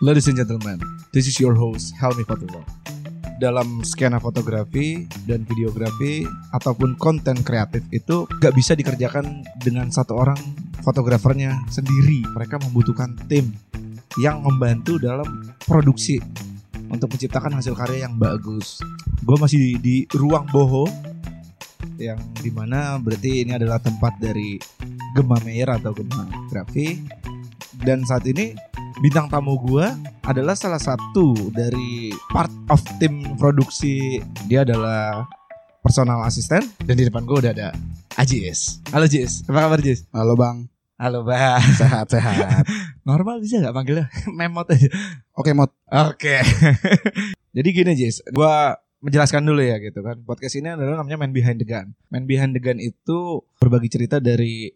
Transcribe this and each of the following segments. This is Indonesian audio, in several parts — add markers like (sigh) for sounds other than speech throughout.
Ladies and gentlemen, this is your host Helmi Fatullah. Dalam skena fotografi dan videografi ataupun konten kreatif itu gak bisa dikerjakan dengan satu orang fotografernya sendiri. Mereka membutuhkan tim yang membantu dalam produksi untuk menciptakan hasil karya yang bagus. Gue masih di, di ruang boho yang di mana berarti ini adalah tempat dari Gema Meyer atau Gema Grafi dan saat ini bintang tamu gue adalah salah satu dari part of tim produksi. Dia adalah personal assistant. Dan di depan gue udah ada Ajis halo Jis apa kabar Jis Halo bang, halo bang. (laughs) Sehat sehat. (laughs) normal bisa nggak panggilnya. (laughs) Memot aja. Oke mod, Oke. Jadi gini Jis, gua menjelaskan dulu ya gitu kan. Podcast ini adalah namanya Man Behind the Gun. Man Behind the Gun itu berbagi cerita dari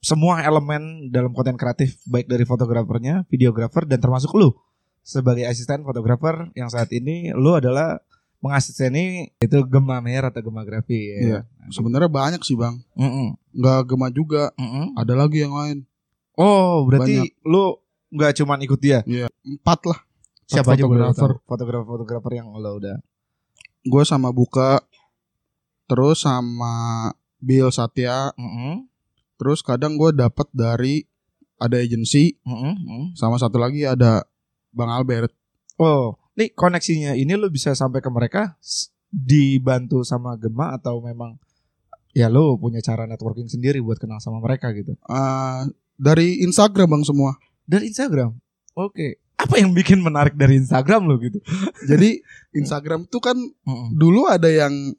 semua elemen dalam konten kreatif baik dari fotografernya, videografer dan termasuk lu sebagai asisten fotografer yang saat ini lu adalah mengasisteni itu Gema Mer atau Gema Grafi ya. Iya. sebenarnya banyak sih bang. Mm-mm. Nggak gema juga, Mm-mm. ada lagi yang lain. Oh, berarti lu nggak cuman ikut dia. Empat lah. Siapa aja fotografer. tahu? Fotografer-fotografer yang lo udah Gue sama Buka, terus sama Bill Satya, Mm-mm. Terus kadang gue dapat dari ada agensi. Mm. sama satu lagi ada Bang Albert. Oh, nih koneksinya ini lu bisa sampai ke mereka dibantu sama Gema atau memang ya lu punya cara networking sendiri buat kenal sama mereka gitu. Ah, dari Instagram bang semua. Dari Instagram. Oke. Apa yang bikin menarik dari Instagram lu gitu? (laughs) Jadi Instagram tuh kan dulu ada yang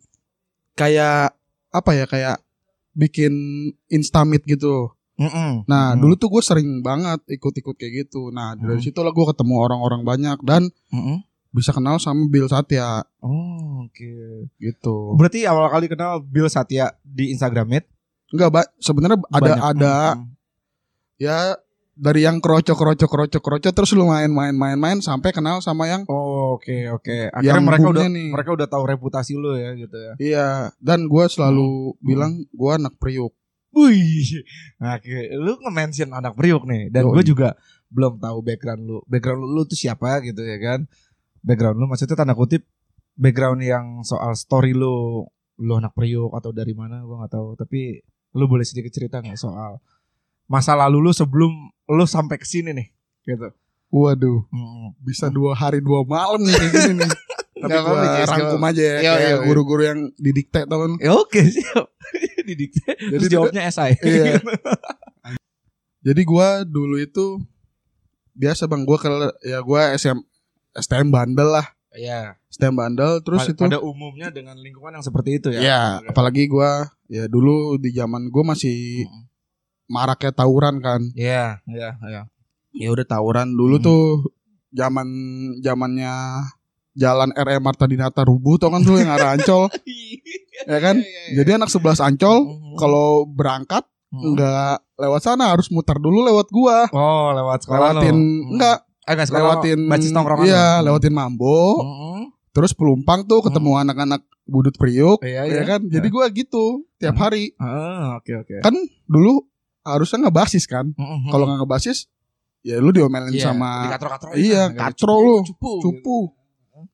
kayak apa ya kayak bikin instamit gitu. Mm-mm. Nah, Hmm. dulu tuh gue sering banget ikut-ikut kayak gitu. Nah, dari Hmm. situ lah gue ketemu orang-orang banyak dan Mm-mm. bisa kenal sama Bill Satya Oh, oke. gitu. Berarti awal kali kenal Bill Satya di Instagram Meet Enggak, Mbak. Sebenarnya ada banyak. ada ya dari yang kroco kroco kroco kroco terus lu main-main main-main sampai kenal sama yang Oh, oke oke. Akhirnya Yang mereka udah nih. mereka udah tahu reputasi lu ya gitu ya. iya dan gue selalu Hmm. bilang gue anak priuk. Wih, nah, oke. lu nge-mention anak Priuk nih, dan gue juga belum tahu background lu. Background lu, lu tuh siapa gitu ya kan? Background lu maksudnya tanda kutip background yang soal story lu, lu anak Priuk atau dari mana gue nggak tahu. Tapi lu boleh sedikit cerita nggak soal masa lalu lu sebelum lu sampai ke sini nih, gitu. Waduh, Mm. bisa dua hari dua malam nih gini nih. (laughs) Tapi apa-apa, gue Jess, rangkum aja ya Iya, kayak iya, iya. guru-guru yang didikte tau kan. Ya oke siap. (laughs) Didikte. Terus Jadi jawabnya esai. Iya. (laughs) Jadi gua dulu itu biasa bang gua kalau ya gua SM STM bandel lah Iya. STM bandel terus Pa- itu pada umumnya dengan lingkungan yang seperti itu ya. ya apalagi gua ya dulu di zaman gua masih Mm. Maraknya tawuran kan Iya, iya, iya. ya udah tawuran dulu Hmm. tuh zaman zamannya jalan RM Marta Dinata rubuh tau kan tuh yang arah Ancol (laughs) ya kan jadi anak 11 Ancol Hmm. kalau berangkat Hmm. nggak lewat sana harus muter dulu lewat gua Oh, lewat sekolah lewatin lo. enggak Eh, enggak sekolah lewatin bacis tongkrongan. iya lewatin Mambo Hmm. terus pelumpang tuh ketemu anak-anak budut priuk Iya, ya kan jadi gua gitu tiap Hmm. hari Ah, oke oke. kan dulu harusnya ngebasis kan. Hmm, kalau nggak ngebasis ya lu diomelin Iya, sama dikatro-katro iya, katro lu, cupu, cupu.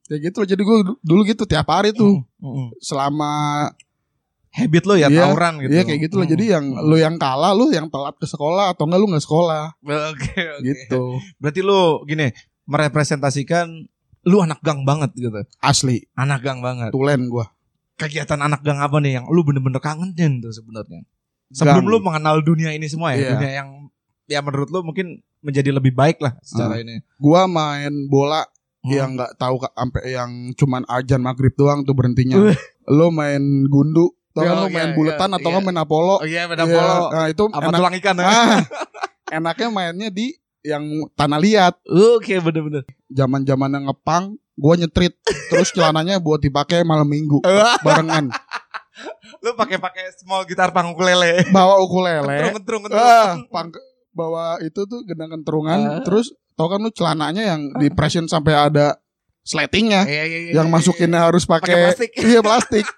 Ya gitu loh. Jadi du- dulu gitu tiap hari tuh. Hmm, hmm. selama Habit lo ya Iya, tawuran gitu. iya kayak gitu loh. Hmm. jadi yang lu yang kalah lu yang telat ke sekolah atau enggak lu nggak sekolah. Oke, oke. gitu. Berarti lu gini, merepresentasikan lu anak gang banget gitu. asli. Anak gang banget. tulen gua. Kegiatan anak gang apa nih yang lu bener-bener kangenin tuh sebenarnya? Sebelum lu mengenal dunia ini semua ya, Iya. dunia yang ya menurut lu mungkin menjadi lebih baik lah secara Ah. ini. gua main bola Hmm. yang nggak tahu sampai yang cuman ajan maghrib doang tuh berhentinya. (laughs) Lo main gundu, tau kan Oh, lo main iya, buletan iya, atau iya. main apolo. Oh iya beda Iya, polo. Nah itu Apa enak. tulang ikan ya? Ah, (laughs) enaknya mainnya di yang tanah liat. Oke bener-bener. Zaman zaman yang ngepang, gua nyetrit. Terus celananya buat dipakai malam minggu (laughs) barengan. Lu pakai pakai small gitar panggung ukulele. Bawa ukulele. Kentrung kentrung Ah, pang, bawa itu tuh gendang kentrungan. Ah. Terus tau kan lu celananya yang di pression sampai ada sletingnya. Iya iya iya. yang masukinnya harus pakai plastik. (laughs) iya plastik. (laughs)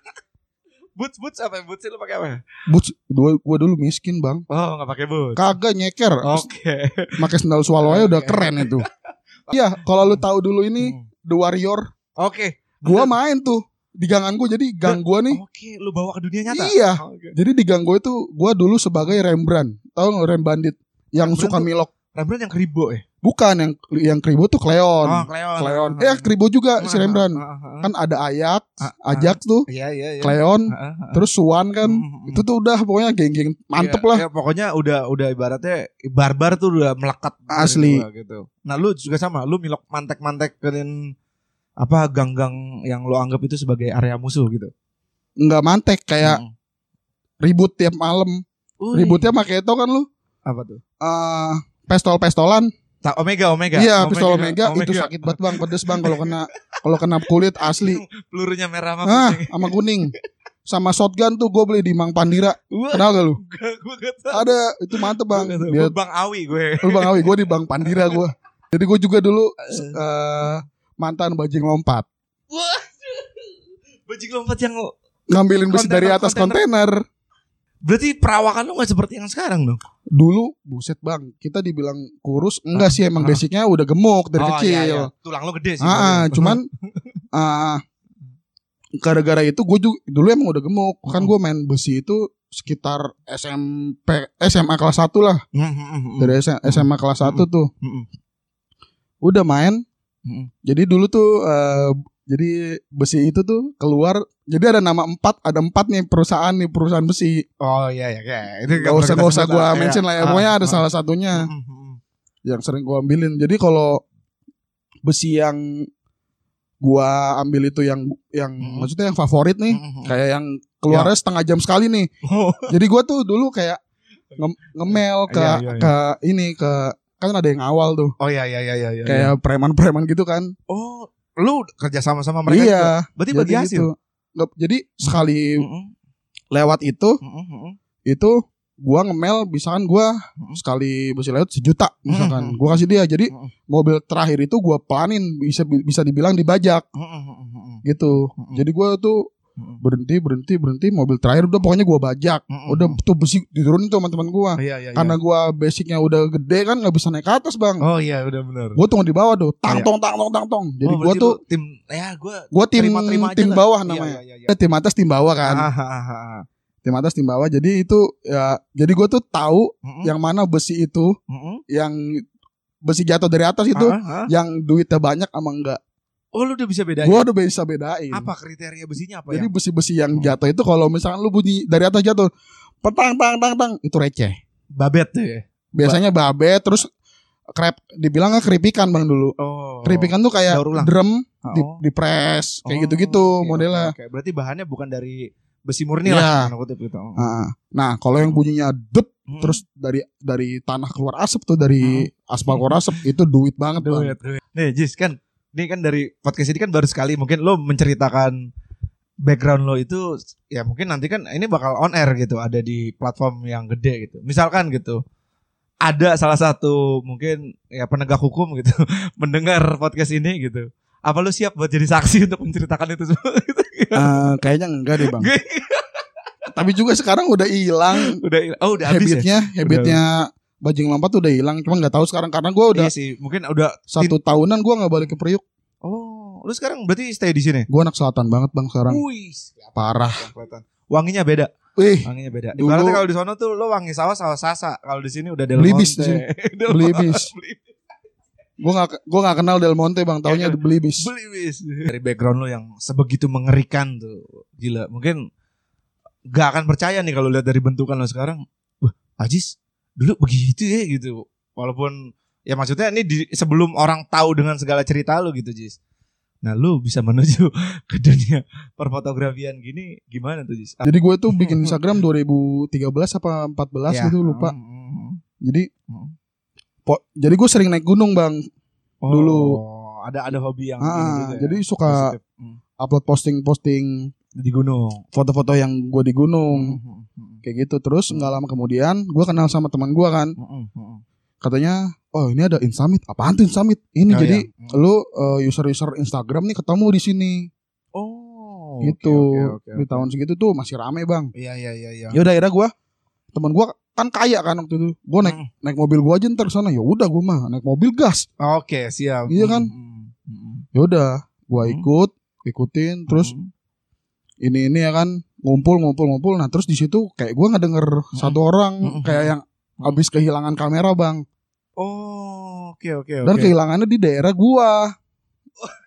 Boots boots apa? Boots lu pakai apa? Boots gua, gua dulu miskin bang Oh nggak pakai boots. Kagak nyeker Oke. (laughs) Pakai sendal swallow aja udah keren itu Iya, kalau lu tahu dulu ini Hmm. The Warrior, Oke. gua main tuh di gangan gua. Jadi gang gua nih. Oke, lu bawa ke dunia nyata. Iya. Oke. Jadi di gang gua itu gua dulu sebagai Rembrandt. Tahu nggak Rem Bandit yang Rembrandt suka tuh- milok? Rembrandt yang keribo ya? Bukan yang yang Kribo tuh Cleon. Oh, Cleon. Cleon. Eh, Kribo juga si Ah, Rembrandt. ah, ah, ah. Kan ada Ajax, Ah, ah. Ajax tuh, Iya, iya, iya. Cleon, Ah, ah, ah. terus Swan kan. Hmm, hmm, Itu tuh udah pokoknya geng-geng mantep Iya, lah. iya, pokoknya udah udah ibaratnya barbar tuh udah melekat Asli. gua gitu. Nah, lu juga sama, lu milok mantek-mantekin apa gang-gang yang lo anggap itu sebagai area musuh gitu. Nggak mantek kayak Hmm. ribut tiap malam. Wih. Ributnya pakai itu kan lu. apa tuh? eh pestol-pestolan. Ta- Omega, Omega. Iya, pistol Omega, itu sakit banget Bang, pedes Bang kalau kena kalau kena kulit asli. (laughs) Pelurunya merah sama Ah, kuning. sama kuning. Sama shotgun tuh gue beli di Mang Pandira. Wah, Kenal gak lu? (laughs) gak tahu. Ada, itu mantep Bang. Dia Bang Awi gue. Lu Bang Awi, gue di Bang Pandira gue. (laughs) Jadi gue juga dulu eh, mantan bajing lompat. Wah. Bajing lompat yang Ngambilin besi dari atas kontainer. kontainer. berarti perawakan lu gak seperti yang sekarang dong. Dulu buset Bang, kita dibilang kurus. Enggak sih emang Ah. basicnya udah gemuk dari Oh, kecil. iya, iya. Tulang lu gede sih. Ah, ah, cuman ah, gara-gara itu gue juga dulu emang udah gemuk. Kan Hmm. gue main besi itu sekitar SMP SMA kelas 1 lah. Hmm, hmm, hmm, hmm. Dari SMA kelas 1 tuh. Hmm. Udah main. Jadi dulu tuh eh, jadi besi itu tuh keluar. Jadi ada nama empat, ada empat nih perusahaan nih perusahaan besi. Oh iya iya iya. Itu Gak usah gak usah gue Iya. mention lah ya. Ah, Pokoknya ada ah. salah satunya yang sering gue ambilin. Jadi kalau besi yang gua ambil itu yang yang Hmm. maksudnya yang favorit nih, Hmm, kayak yang keluarnya setengah jam sekali nih. Oh. Jadi gua tuh dulu kayak nge- ngemel ke Iya, iya, iya. ke ini ke kan ada yang awal tuh Oh iya iya iya iya. iya. kayak preman-preman gitu kan. oh lu kerja sama sama mereka iya. juga? Berarti bagi hasil. gitu. Nggak- jadi sekali Mm-mm, lewat itu mm-mm, mm-mm. itu gua ngemel misalkan gua Mm-mm. sekali besi lewat sejuta misalkan Mm-mm. gua kasih dia jadi Mm-mm. mobil terakhir itu gua pelanin bisa bisa dibilang dibajak mm-mm. gitu Mm-mm. jadi gua tuh. Berhenti berhenti berhenti mobil terakhir udah pokoknya gua bajak Mm-mm. udah tuh besi diturunin tuh sama teman gua Iya iya. karena iya. gua basicnya udah gede kan nggak bisa naik ke atas bang Oh iya udah benar. gua tunggu di bawah tuh tang Iya. tong tang tong tang tong jadi Oh, gua berarti tuh tim ya gua gua tim terima-terima aja tim bawah Iya, namanya iya, iya, iya. Eh, tim atas tim bawah kan Ah, ah, ah, ah. tim atas tim bawah jadi itu ya jadi gua tuh tahu Mm-mm, yang mana besi itu mm-mm. yang besi jatuh dari atas itu Ah, ah, ah. yang duitnya banyak sama enggak Oh lu udah bisa bedain. gua udah bisa bedain Apa kriteria besinya apa jadi ya? besi-besi yang jatuh itu kalau misalkan lu bunyi dari atas jatuh petang tang tang tang itu receh Babet tuh ya. biasanya babe terus krep dibilangnya keripikan bang dulu Oh. keripikan tuh kayak drum di, Oh. di press kayak Oh, gitu-gitu oke, modelnya oke, oke. Berarti bahannya bukan dari besi murni Iya. lah. tanda kutip gitu. Nah, nah kalau yang bunyinya dep Hmm. terus dari dari tanah keluar asap tuh dari aspal keluar asap itu duit banget bang Duit, duit. Nih Jis kan ini kan dari podcast ini kan baru sekali. Mungkin lo menceritakan background lo itu ya mungkin nanti kan ini bakal on air gitu ada di platform yang gede gitu. Misalkan gitu ada salah satu mungkin ya penegak hukum gitu (laughs) mendengar podcast ini gitu. Apa lo siap buat jadi saksi untuk menceritakan itu semua? (laughs) Gitu? Eh, kayaknya enggak deh bang. Tapi juga sekarang udah hilang udah oh udah habis ya? habitnya habitnya bajing lompat tuh udah hilang cuma nggak tahu sekarang karena gue udah iya sih mungkin udah satu tahunan gue nggak balik ke Priuk oh lu sekarang berarti stay di sini gue anak selatan banget bang sekarang Wih, parah wanginya beda wih Wanginya beda. Ibaratnya kalau di sana tuh lo wangi saus saus sasa. Kalau di sini udah Del Belibis di (laughs) Monte. sini. Belibis. Monte. gue nggak gue nggak kenal Del Monte bang taunya Iya. beli bis Belibis. Dari background lo yang sebegitu mengerikan tuh. Gila. Mungkin gak akan percaya nih kalau lihat dari bentukan lo sekarang. Wah, Ajis dulu begitu ya gitu. Walaupun ya maksudnya ini di, sebelum orang tahu dengan segala cerita lo gitu, Jis. Nah, lu bisa menuju (laughs) ke dunia perfotografian gini gimana tuh, Jis? jadi gue tuh bikin Instagram 2013 apa 14 Ya. gitu lupa Hmm, hmm, hmm. jadi Hmm. po- jadi gue sering naik gunung bang Oh, Dulu. ada ada hobi yang Ah, juga ya, jadi suka positif. Upload posting posting di gunung. foto-foto yang gue di gunung hmm, kayak gitu terus nggak lama kemudian gue kenal sama teman gue kan hmm, hmm, hmm. katanya oh ini ada Insummit apaan tuh Insummit ini Oh, jadi iya. lu uh, user-user Instagram nih ketemu di sini Oh, gitu oke, oke, oke, di tahun segitu tuh masih rame bang Iya iya iya iya. ya udah akhirnya gue teman gue kan kaya kan waktu itu. Gue naik Mm. naik mobil gue aja ntar sana. Ya udah gue mah naik mobil gas. Oke, siap. Iya kan? Mm, mm, mm. Ya udah, gue Hmm. ikut, ikutin. Terus Mm. ini ini ya kan ngumpul ngumpul ngumpul. Nah terus di situ kayak gue ngedenger satu orang Mm. kayak yang habis kehilangan kamera bang. Oh, oke oke Dan oke. kehilangannya di daerah gua. (laughs)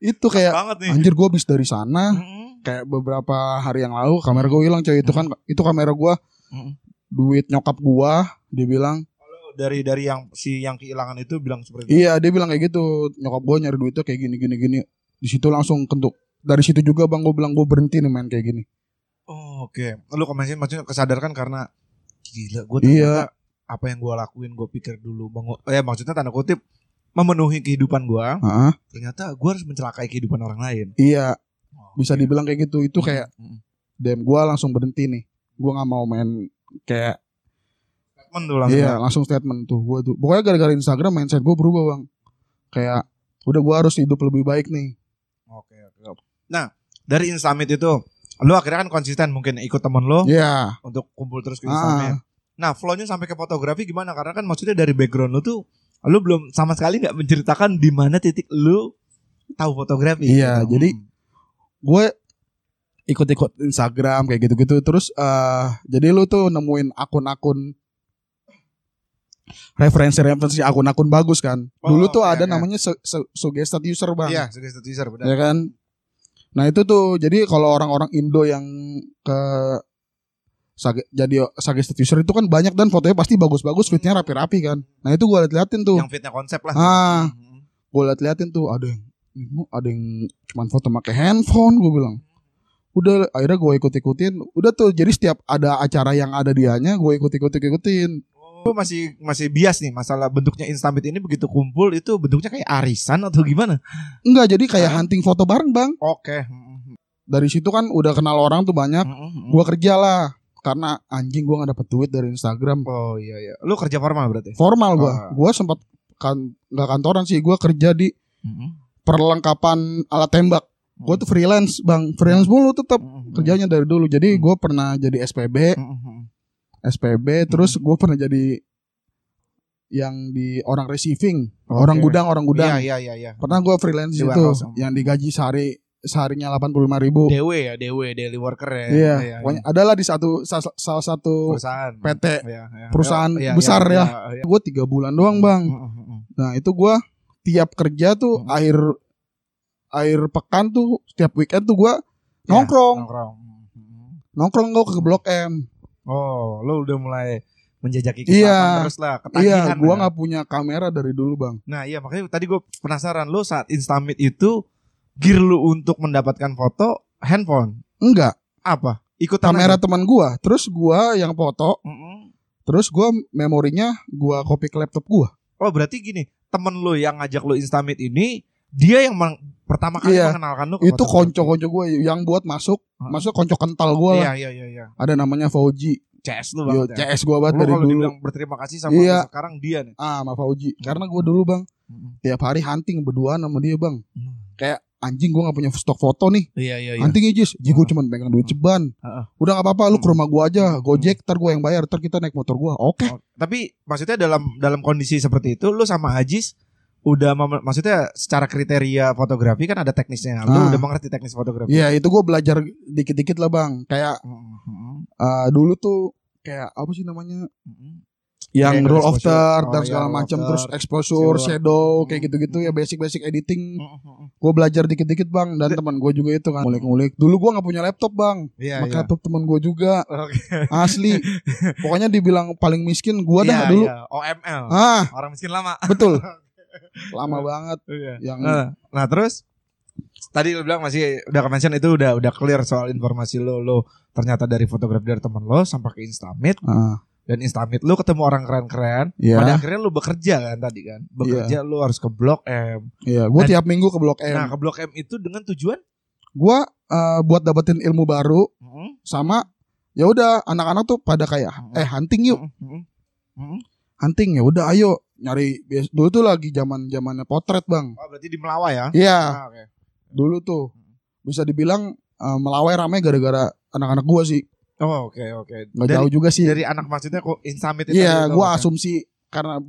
Itu kayak anjir gua habis dari sana Mm, kayak beberapa hari yang lalu kamera gue hilang coy itu kan itu kamera gua mm. duit nyokap gua dia bilang Dari dari yang si yang kehilangan itu bilang seperti itu. iya dia bilang kayak gitu nyokap gua nyari duitnya kayak gini gini gini di situ langsung kentuk dari situ juga bang gue bilang gue berhenti nih main kayak gini Oh, oke. Lu komensin maksudnya kesadarkan karena gila gue Iya. apa yang gue lakuin gue pikir dulu bang eh maksudnya tanda kutip memenuhi kehidupan gue Heeh. ternyata gue harus mencelakai kehidupan orang lain iya Oh, bisa dibilang kayak gitu itu kayak Mm, mm. dem gua langsung berhenti nih gua nggak mau main kayak statement tuh langsung iya ya. langsung statement tuh gua tuh pokoknya gara-gara Instagram mindset gue berubah bang kayak udah gua harus hidup lebih baik nih. Nah, dari Instamit itu lu akhirnya kan konsisten mungkin ikut temen lu Iya. untuk kumpul terus ke Ah. Instamit. Nah, flow-nya sampai ke fotografi gimana? Karena kan maksudnya dari background lu tuh lu belum sama sekali nggak menceritakan di mana titik lu tahu fotografi. Iya, gitu. jadi gue ikut-ikut Instagram kayak gitu-gitu terus eh jadi lu tuh nemuin akun-akun referensi-referensi akun-akun bagus kan. Oh, Dulu tuh iya, ada iya. namanya su- su- suggested user bang. Iya, suggested user benar. Ya kan. Nah itu tuh jadi kalau orang-orang Indo yang ke sage- jadi suggested user itu kan banyak dan fotonya pasti bagus-bagus, fitnya rapi-rapi kan. Nah itu gue liat-liatin tuh. Yang fitnya konsep lah. Ah. Hmm. gue liat-liatin tuh ada yang ada yang cuman foto pakai handphone gue bilang udah akhirnya gue ikut-ikutin udah tuh jadi setiap ada acara yang ada dianya gue ikut-ikut ikutin Lu masih masih bias nih masalah bentuknya Instamit ini begitu kumpul itu bentuknya kayak arisan atau gimana? enggak jadi kayak hunting foto bareng bang Oke. Hmm. dari situ kan udah kenal orang tuh banyak gue kerja lah karena anjing gue nggak dapet duit dari Instagram Oh iya iya. Lu kerja formal berarti? formal gue Oh. gue sempat kan nggak kantoran sih gue kerja di Hmm. perlengkapan alat tembak gue tuh freelance bang freelance mulu tetap kerjanya dari dulu jadi gue pernah jadi SPB. SPB terus gue pernah jadi yang di orang receiving Oke. orang gudang orang gudang Iya iya iya iya. pernah gue freelance Di warehouse. yang digaji sehari seharinya delapan puluh lima ribu DW ya, DW daily worker ya. iya pokoknya adalah di satu sa- salah satu perusahaan PT Iya, iya. perusahaan Iya, iya, besar iya, ya. iya. gue tiga bulan doang bang Mm, mm, mm. nah itu gue tiap kerja tuh Hmm. akhir akhir pekan tuh setiap weekend tuh gue Iya, nongkrong nongkrong. Nongkrong gue ke blok M Oh, lu udah mulai menjajaki Iya. kesempatan terus lah, iya ketagihan. gue ya. nggak punya kamera dari dulu bang Nah, iya makanya tadi gue penasaran lu saat Instamit itu gear lu untuk mendapatkan foto handphone enggak apa? Ikut kamera teman gue terus gue yang foto Mm-mm. Terus gua memorinya gua copy ke laptop gua. Oh, berarti gini, temen lu yang ngajak lu Instamit ini dia yang pertama kali Iya. mengenalkan lu Itu konco-konco gua yang buat masuk, Hah? masuk konco kental gua lah. Iya, iya, iya, iya. Ada namanya Fauji. CS lu Yo, banget ya. CS gua banget Lu dari dulu. dibilang berterima kasih sama Iya. sekarang dia nih. Ah, sama Fauji. Karena gua dulu, Bang, tiap hari hunting berdua sama dia, Bang. Kayak anjing gua gak punya stok foto nih. Iya, iya, iya. Hunting aja, Ji gua Ah. cuma pegang duit ceban. Ah, ah. Udah gak apa-apa, lu ke Hmm. rumah gua aja, Gojek, ntar gua yang bayar, ntar kita naik motor gua. Oke. Oh, tapi maksudnya dalam dalam kondisi seperti itu lu sama Ajis udah maksudnya secara kriteria fotografi kan ada teknisnya. Lu Ah. udah mengerti teknis fotografi. Iya, itu gua belajar dikit-dikit lah, Bang. Kayak eh, dulu tuh kayak apa sih namanya? Mm-mm. yang Kayak roll of third Oh, dan iya, segala roll of macam terus exposure, silver. shadow kayak gitu-gitu ya basic-basic editing. Gue belajar dikit-dikit bang dan teman gue juga itu kan ngulik-ngulik. Dulu gue nggak punya laptop bang, Iya, pakai iya. laptop teman gue juga Oke. (laughs) asli. Pokoknya dibilang paling miskin gue dah Iya, dulu. iya. OML. Ah Orang miskin lama. betul, (laughs) lama banget. Iya. Yang Nah, nah terus tadi lu bilang masih udah mention itu udah udah clear soal informasi lo lo ternyata dari fotografi dari teman lo sampai ke Instamit ah, dan Instamit lu ketemu orang keren-keren Iya. pada akhirnya lu bekerja kan tadi kan bekerja lu harus ke Blok M iya. Gue Dan- tiap minggu ke Blok M. nah ke Blok M itu dengan tujuan Gue eh, buat dapetin ilmu baru Mm-mm. sama ya udah anak-anak tuh pada kayak eh hunting yuk, Mm-mm. Mm-mm. hunting ya udah ayo nyari dulu tuh lagi zaman zamannya potret bang. oh berarti di Melawai ya Iya. Ah, oke. dulu tuh bisa dibilang eh, melawai ramai gara-gara anak-anak gua sih Oh, oke oke. Nggak Dari- jauh juga sih. Dari anak maksudnya kok Insamit itu. Iya, tadi gue lo, asumsi karena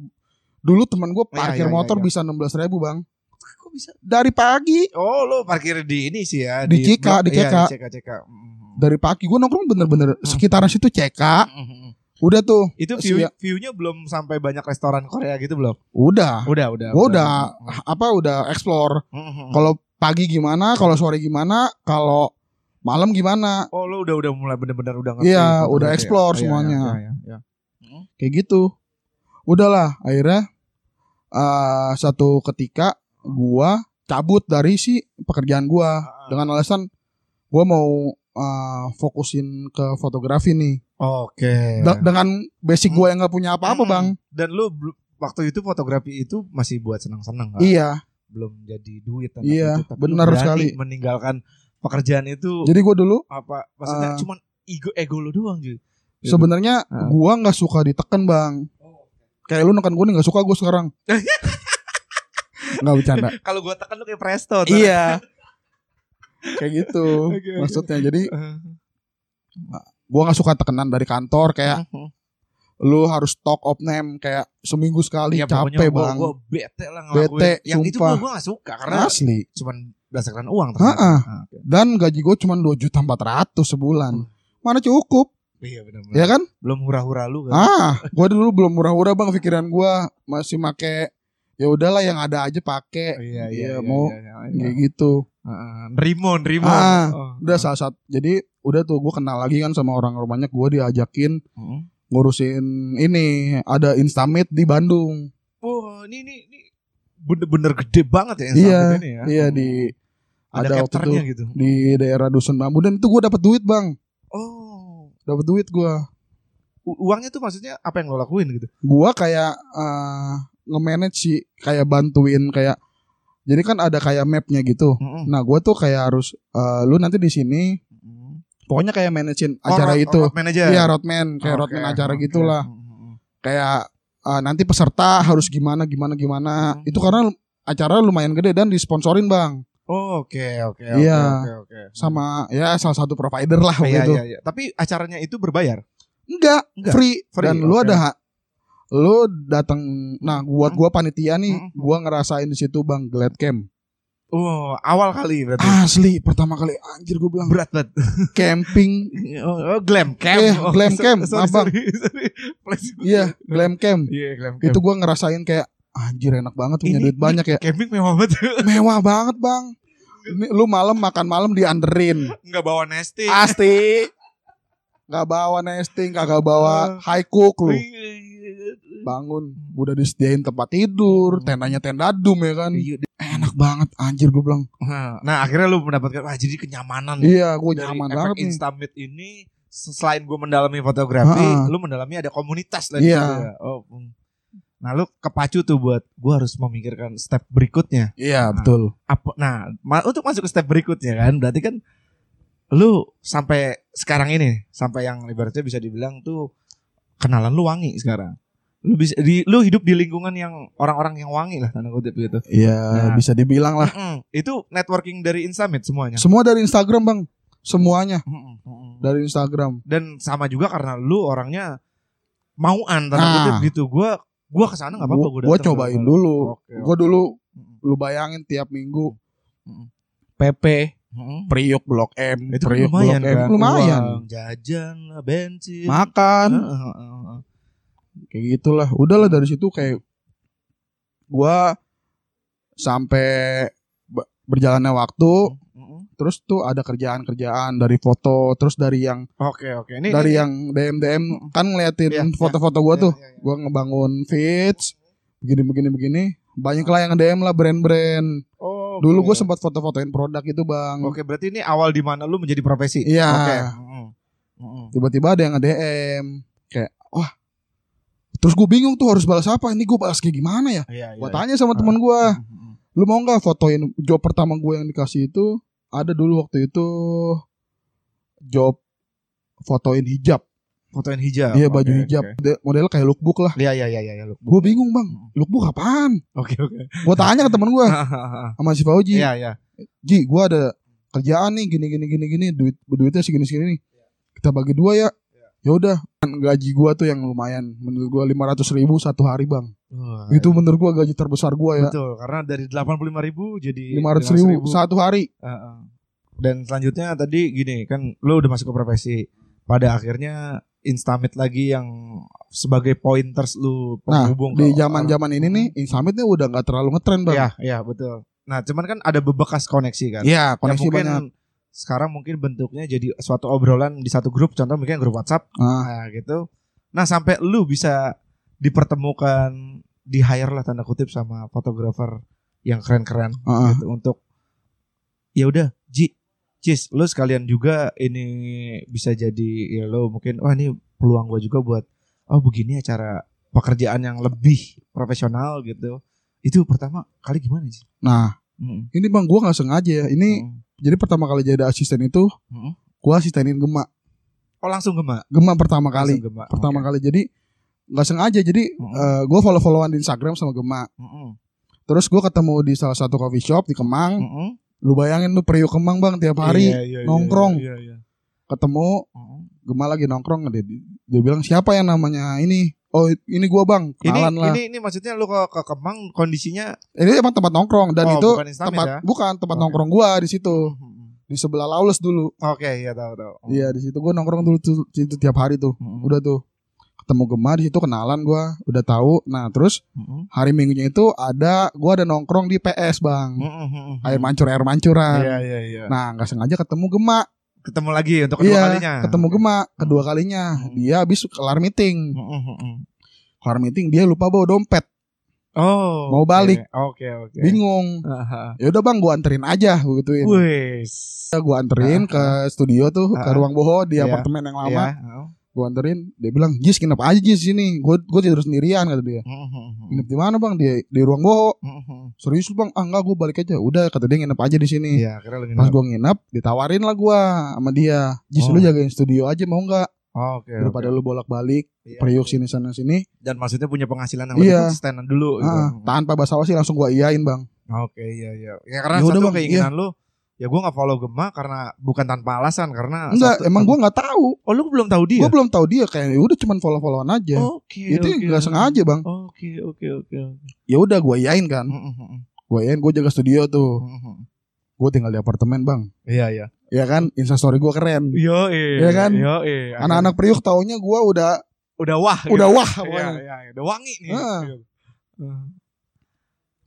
dulu temen gue Iya, parkir iya, iya, motor iya. bisa enam belas ribu bang Kok bisa? dari pagi Oh, lo parkir di ini sih ya Di Cika, di Iya, Cika. di Cika, Cika. Mm. dari pagi gue nongkrong bener-bener Hmm. sekitaran situ Mm. Udah tuh Itu view, Siap. view-nya belum sampai banyak restoran Korea gitu belum? udah Udah, udah. gue udah apa udah explore Mm. kalau pagi gimana kalau sore gimana kalau malam gimana Oh, lo udah udah mulai bener-bener udah ngerti. Iya, fotografi udah ya? explore Iya, semuanya. iya, iya, iya. kayak gitu udahlah akhirnya eh, satu ketika gua cabut dari si pekerjaan gua Ah, dengan alasan gua mau eh, fokusin ke fotografi nih Oke. De- dengan basic gua yang nggak punya apa-apa Mm. bang Dan lu waktu itu fotografi itu masih buat senang-senang kan? iya Belum jadi duit Iya, itu, tapi benar sekali. meninggalkan pekerjaan itu jadi gua dulu apa maksudnya Eh, cuman ego ego lu doang. Gitu. sebenarnya Ah. gua nggak suka ditekan bang kayak lu nekan gua nih nggak suka gua sekarang (laughs) nggak bercanda Kalau gua tekan lu kayak presto. tuh. iya kayak gitu (laughs) oke. maksudnya jadi Eh, gua nggak suka tekanan dari kantor kayak mhm. lu harus talk of name kayak seminggu sekali pokoknya capek gua, bang Gua bete lah ngelakuin. Bete, Yang itu sumpah. gua, gua gak suka karena asli cuman berdasarkan uang ternyata. Ah, oke. dan gaji gue cuma dua juta empat ratus sebulan Hmm. mana cukup Iya benar ya kan Belum hura-hura lu kan. ah gue dulu belum murah-murah bang pikiran gua masih make ya udahlah yang ada aja pakai Iya, Iya, iya, mau iya, iya, iya. kayak gitu Heeh. Nerimo, nerimo. Ah, Oh. udah saat saat jadi udah tuh gue kenal lagi kan sama orang banyak gue diajakin Heeh. ngurusin ini ada Instamit di Bandung Wah, ini ini ini bener-bener gede banget ya Iya, Instamit ini ya. iya di ada, ada waktu capternya itu gitu. di daerah dusun bambu dan itu gue dapat duit bang Oh. dapat duit gue U- uangnya tuh maksudnya apa yang lo lakuin gitu? gua kayak eh, nge-manage sih kayak bantuin kayak jadi kan ada kayak mapnya gitu Heeh. nah gua tuh kayak harus eh, lu nanti di sini pokoknya kayak manajein Oh, acara road- itu road manager. iya roadman kayak Oke, roadman acara oke. gitulah kayak eh, nanti peserta harus gimana gimana gimana Hmm. itu karena acara lumayan gede dan disponsorin bang Oh, oke oke oke Iya. oke oke. sama ya salah satu provider lah waktu Iya itu iya iya. Tapi acaranya itu berbayar. enggak, Enggak, free, free, dan lu oke. ada hak lu datang nah buat Hmm. gua panitia nih Hmm. gua ngerasain di situ bang glad camp Oh, awal kali berarti. Asli pertama kali anjir gue bilang Berat banget. camping (laughs) Oh, oh, glam camp. Eh, oh, glam so- camp, Sorry, abang. sorry, sorry. Iya glam camp Iya, glam camp. itu gue ngerasain kayak anjir enak banget punya Ini- duit banyak ya camping mewah banget. (laughs) mewah banget bang ini lu malam makan malam dianderin Enggak bawa nesting. pasti nggak bawa nesting kagak bawa (laughs) high cook lu Iya, bangun udah disediain tempat tidur Hmm. tendanya tenda dum ya kan Iya, enak banget anjir gue bilang Nah, akhirnya lu mendapatkan wah jadi kenyamanan iya gue nyaman efek banget Instamit ini selain gue mendalami fotografi, Ha-ha. lu mendalami ada komunitas lah Iya. ya. Oh. hmm. Nah, lu kepacu tuh buat gue harus memikirkan step berikutnya. iya Nah. betul Apa nah, ma- untuk masuk ke step berikutnya kan berarti kan lu sampai sekarang ini, sampai yang ibaratnya bisa dibilang tuh kenalan lu wangi sekarang. Lu bisa di lu hidup di lingkungan yang orang-orang yang wangi lah tanda kutip gitu. iya Nah. bisa dibilang lah Mm-mm. Itu networking dari Instamit semuanya. semua dari Instagram bang semuanya Mm-mm. Mm-mm. dari Instagram dan sama juga karena lu orangnya mauan tanda Ah. kutip gitu gua gua ke sana nggak apa-apa gua, gua datang cobain kalau- dulu Oke, gua dulu lu bayangin tiap minggu Mm-mm. PP Mm-mm. Priok Blok M itu Priok lumayan Blok M kan lumayan Uang, jajan bensin makan Heeh, heeh, heeh. Kayak gitulah udahlah dari situ kayak gua sampai be- berjalannya waktu terus tuh ada kerjaan-kerjaan dari foto terus dari yang oke oke ini dari ini- yang DM DM kan ngeliatin Iya, iya. foto-foto gua Iya, tuh iya, iya. gua ngebangun feeds begini begini begini banyak lah yang DM lah brand-brand oh, dulu oke. gue sempat foto-fotoin produk itu bang oke berarti ini awal di mana lu menjadi profesi Iya. oke Mm-mm. Mm-mm. tiba-tiba ada yang nge-DM kayak wah terus gue bingung tuh harus balas apa? Ini gue balas kayak gimana ya? Iya gue iya. tanya sama teman gue lu mau nggak fotoin job pertama gue yang dikasih itu? Ada dulu waktu itu job fotoin hijab. Fotoin hijab iya baju Oke, hijab. Mode- model kayak lookbook lah. Iya iya iya iya lu gue bingung bang lookbook apaan? Oke oke. Gue tanya ke teman gue (laughs) sama si Fauji. Iya iya. Ji gue ada kerjaan nih gini gini gini gini duit duitnya segini segini nih. Kita bagi dua ya ya udah kan gaji gua tuh yang lumayan. Menurut gua lima ratus ribu satu hari bang. Wah, itu menurut gua gaji terbesar gua ya. Betul karena dari 85.000 ribu jadi lima ratus ribu satu hari. Heeh. Dan selanjutnya tadi gini kan lo udah masuk ke profesi. Pada akhirnya Instamit lagi yang sebagai pointers lu nah penghubung di ke zaman zaman ini nih Insamit nih udah nggak terlalu ngetren bang. Iya, iya betul. Nah, cuman kan ada bebekas koneksi kan. Iya, Yang koneksi mungkin banyak sekarang mungkin bentuknya jadi suatu obrolan di satu grup, contoh mungkin grup WhatsApp, ah, nah gitu. Nah, sampai lu bisa dipertemukan, di hire lah tanda kutip sama fotografer yang keren-keren ah, gitu untuk ya udah Ji Cis lu sekalian juga ini bisa jadi ya lo mungkin wah ini peluang gua juga buat oh begini ya cara pekerjaan yang lebih profesional gitu. Itu pertama kali gimana sih nah Mm, ini bang gua nggak sengaja ya. Ini mm, jadi pertama kali jadi asisten itu mm. gua asistenin Gema oh langsung gemak Gema pertama kali Langsung gemak. pertama Oke. kali jadi nggak sengaja jadi Mm. eh, gua follow followan di Instagram sama Gema Mm-mm. terus gua ketemu di salah satu coffee shop di Kemang Mm-mm. lu bayangin lu periuk Kemang bang tiap hari Iya, iya, iya, nongkrong. iya, iya. ketemu Mm-mm. Gema lagi nongkrong dia, dia bilang siapa yang namanya ini oh ini gua bang ini kenalan lah ini ini maksudnya lu ke, ke Kemang kondisinya ini emang tempat nongkrong dan oh, itu bukan Instamit tempat ya? bukan tempat Oke. nongkrong gua di situ Mm-mm. di sebelah Lawless dulu Oke, iya tahu tahu. iya di situ gua nongkrong dulu tuh di situ tiap hari tuh Mm-mm. udah tuh ketemu Gema di situ kenalan gua udah tahu nah terus Mm-mm. hari minggunya itu ada gua ada nongkrong di PS bang Mm-mm. air mancur air mancuran Iya iya iya. nah nggak sengaja ketemu Gema ketemu lagi untuk kedua iya kalinya. ketemu Gema kedua kalinya dia habis kelar meeting kelar meeting dia lupa bawa dompet Oh. Mau oke. balik. Oke oke. bingung Aha. ya udah bang gua anterin aja gua gituin Wes. gua anterin ke studio tuh ke Ah. ruang boho di Iya. apartemen yang lama Iya. Gua anterin dia bilang Jis kenapa aja Jis sini gua gua tidur sendirian kata dia Mm-mm. nginep di mana bang di di ruang boho serius lu, bang ah enggak gua balik aja udah kata dia nginep aja di sini Iya, lagi pas gua nginep ditawarin lah gua sama dia Jis Oh. lu jagain studio aja mau nggak Oke. daripada oke. lu bolak balik Iya, periuk iya. sini sana sini Dan maksudnya punya penghasilan yang Iya. lebih konsisten dulu. gitu. ah, tanpa basa-basi langsung gua iyain bang Oke iya iya. Ya karena Ya udah, satu Bang, keinginan lu ya gua nggak follow Gema karena bukan tanpa alasan karena enggak satu- emang gua nggak tahu Oh lu belum tahu dia? gua belum tahu dia kayak ya udah cuman follow-followan aja Oke. itu oke. nggak sengaja bang Oke oke oke. oke. ya udah gua iyain kan Mm-mm. gua iyain gua jaga studio tuh gua tinggal di apartemen bang Iya iya. ya kan instastory gua keren Yo Iya kan? Yo anak-anak priuk taunya gua udah udah wah. udah gitu. wah Iya, iya, iya. udah wangi nih. Ah.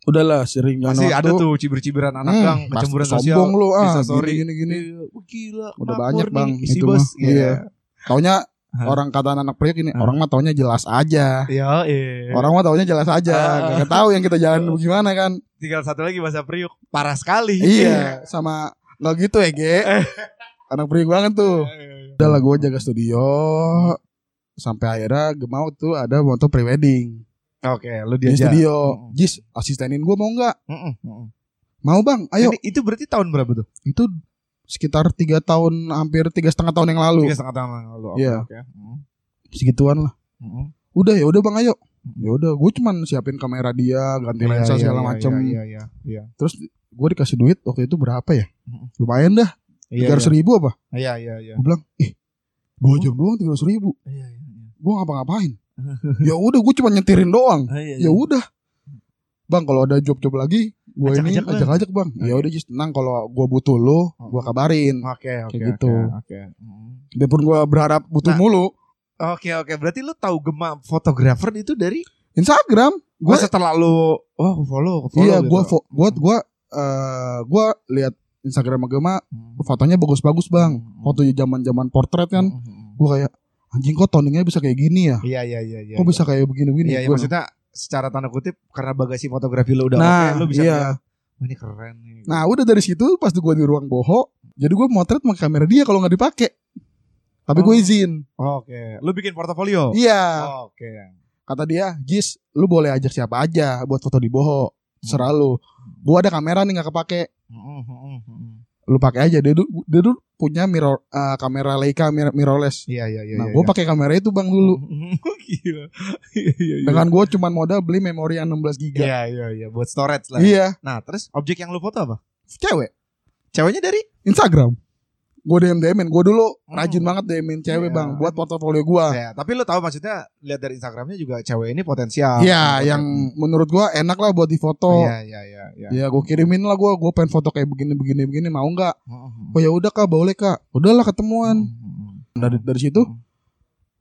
Udahlah sering jangan Masih waktu. ada tuh cibir-cibiran anak Hmm, gang kecemburuan sombong sosial. lu ah Instastory. gini gini Iya, gila. Udah banyak, nih, Bang, isi itu bos. mah. Iya. taunya Hah? orang kata anak priuk ini Hah? orang mah taunya jelas aja Iya, iya. orang mah taunya jelas aja Ah. gak tahu yang kita jalan gimana kan tinggal satu lagi bahasa Priuk. Parah sekali. iya sama nggak gitu ya ge anak priuk banget tuh iya. udah lah gue jaga studio sampai akhirnya gemau tuh ada foto prewedding Oke, lu di diajak. studio Mm-mm. Jis asistenin gue mau nggak Mm-mm, mm-mm. mau bang ayo Ini- itu berarti tahun berapa tuh? itu sekitar tiga tahun hampir tiga setengah tahun yang lalu Tiga setengah tahun yang lalu. Oke, Iya. oke. Mm, segituan lah mm-mm. udah ya udah bang ayo ya udah gue cuman siapin kamera dia ganti lensa iya, segala iya, macem Iya, iya, iya. terus gue dikasih duit waktu itu berapa ya lumayan dah Iya, tiga ratus ribu apa iya, iya, iya. gue bilang ih dua jam doang tiga ratus ribu Iya, iya, iya. gue ngapa-ngapain ya udah gue cuma nyetirin doang Ah, iya, iya. ya udah bang kalau ada job-job lagi gue ini Ajak-ajak lah. ajak-ajak bang ya udah just tenang kalau gue butuh lo gue kabarin Oke, oke, Kayak oke, gitu. Oke. Mm. biarpun gue berharap butuh Nah, mulu Oke, oke. Berarti lu tahu Gema fotografer itu dari Instagram gue gua setelah lu oh follow, follow iya gitu. gue gue gue eh, gue lihat Instagram agama Hmm. fotonya bagus-bagus bang Hmm. foto zaman-zaman portrait kan Hmm, hmm, gue kayak anjing kok toningnya bisa kayak gini ya Iya, iya, iya, iya. kok bisa kayak begini-begini Iya, iya, Gua- maksudnya secara tanda kutip karena bagasi fotografi lu udah Nah, oke, lu bisa iya. bilang, "Wah, ini keren nih. nah udah dari situ pas gue di ruang boho jadi gue motret pakai kamera dia kalau nggak dipakai tapi gue Oh. izin Oke, lu bikin portofolio. iya Oke. kata dia Jis lu boleh ajak siapa aja buat foto di boho serah lu gue ada kamera nih nggak kepake. Lu pakai aja dia dulu dia dulu punya mirror eh, kamera Leica mir- mirrorless Iya, iya, iya. nah iya, gue iya. pakai kamera itu bang dulu (laughs) Gila. Iya, iya, iya. dengan gue cuman modal beli memori yang 16 giga Iya, iya, iya, buat storage lah. iya Nah, terus objek yang lu foto apa? cewek Ceweknya dari Instagram gue DM DMin gue dulu Hmm. rajin banget DMin cewek Iya. bang buat portofolio gue Ya, tapi lu tahu maksudnya lihat dari Instagramnya juga cewek ini potensial. Iya, Potensial. yang menurut gua enak lah buat difoto. Iya, iya, iya, iya. Ya, gue kirimin lah gua, gua pengen foto kayak begini begini begini mau nggak? Hmm, Oh ya udah kak, boleh kak. Udahlah ketemuan. hmm, hmm. Dari dari situ Hmm.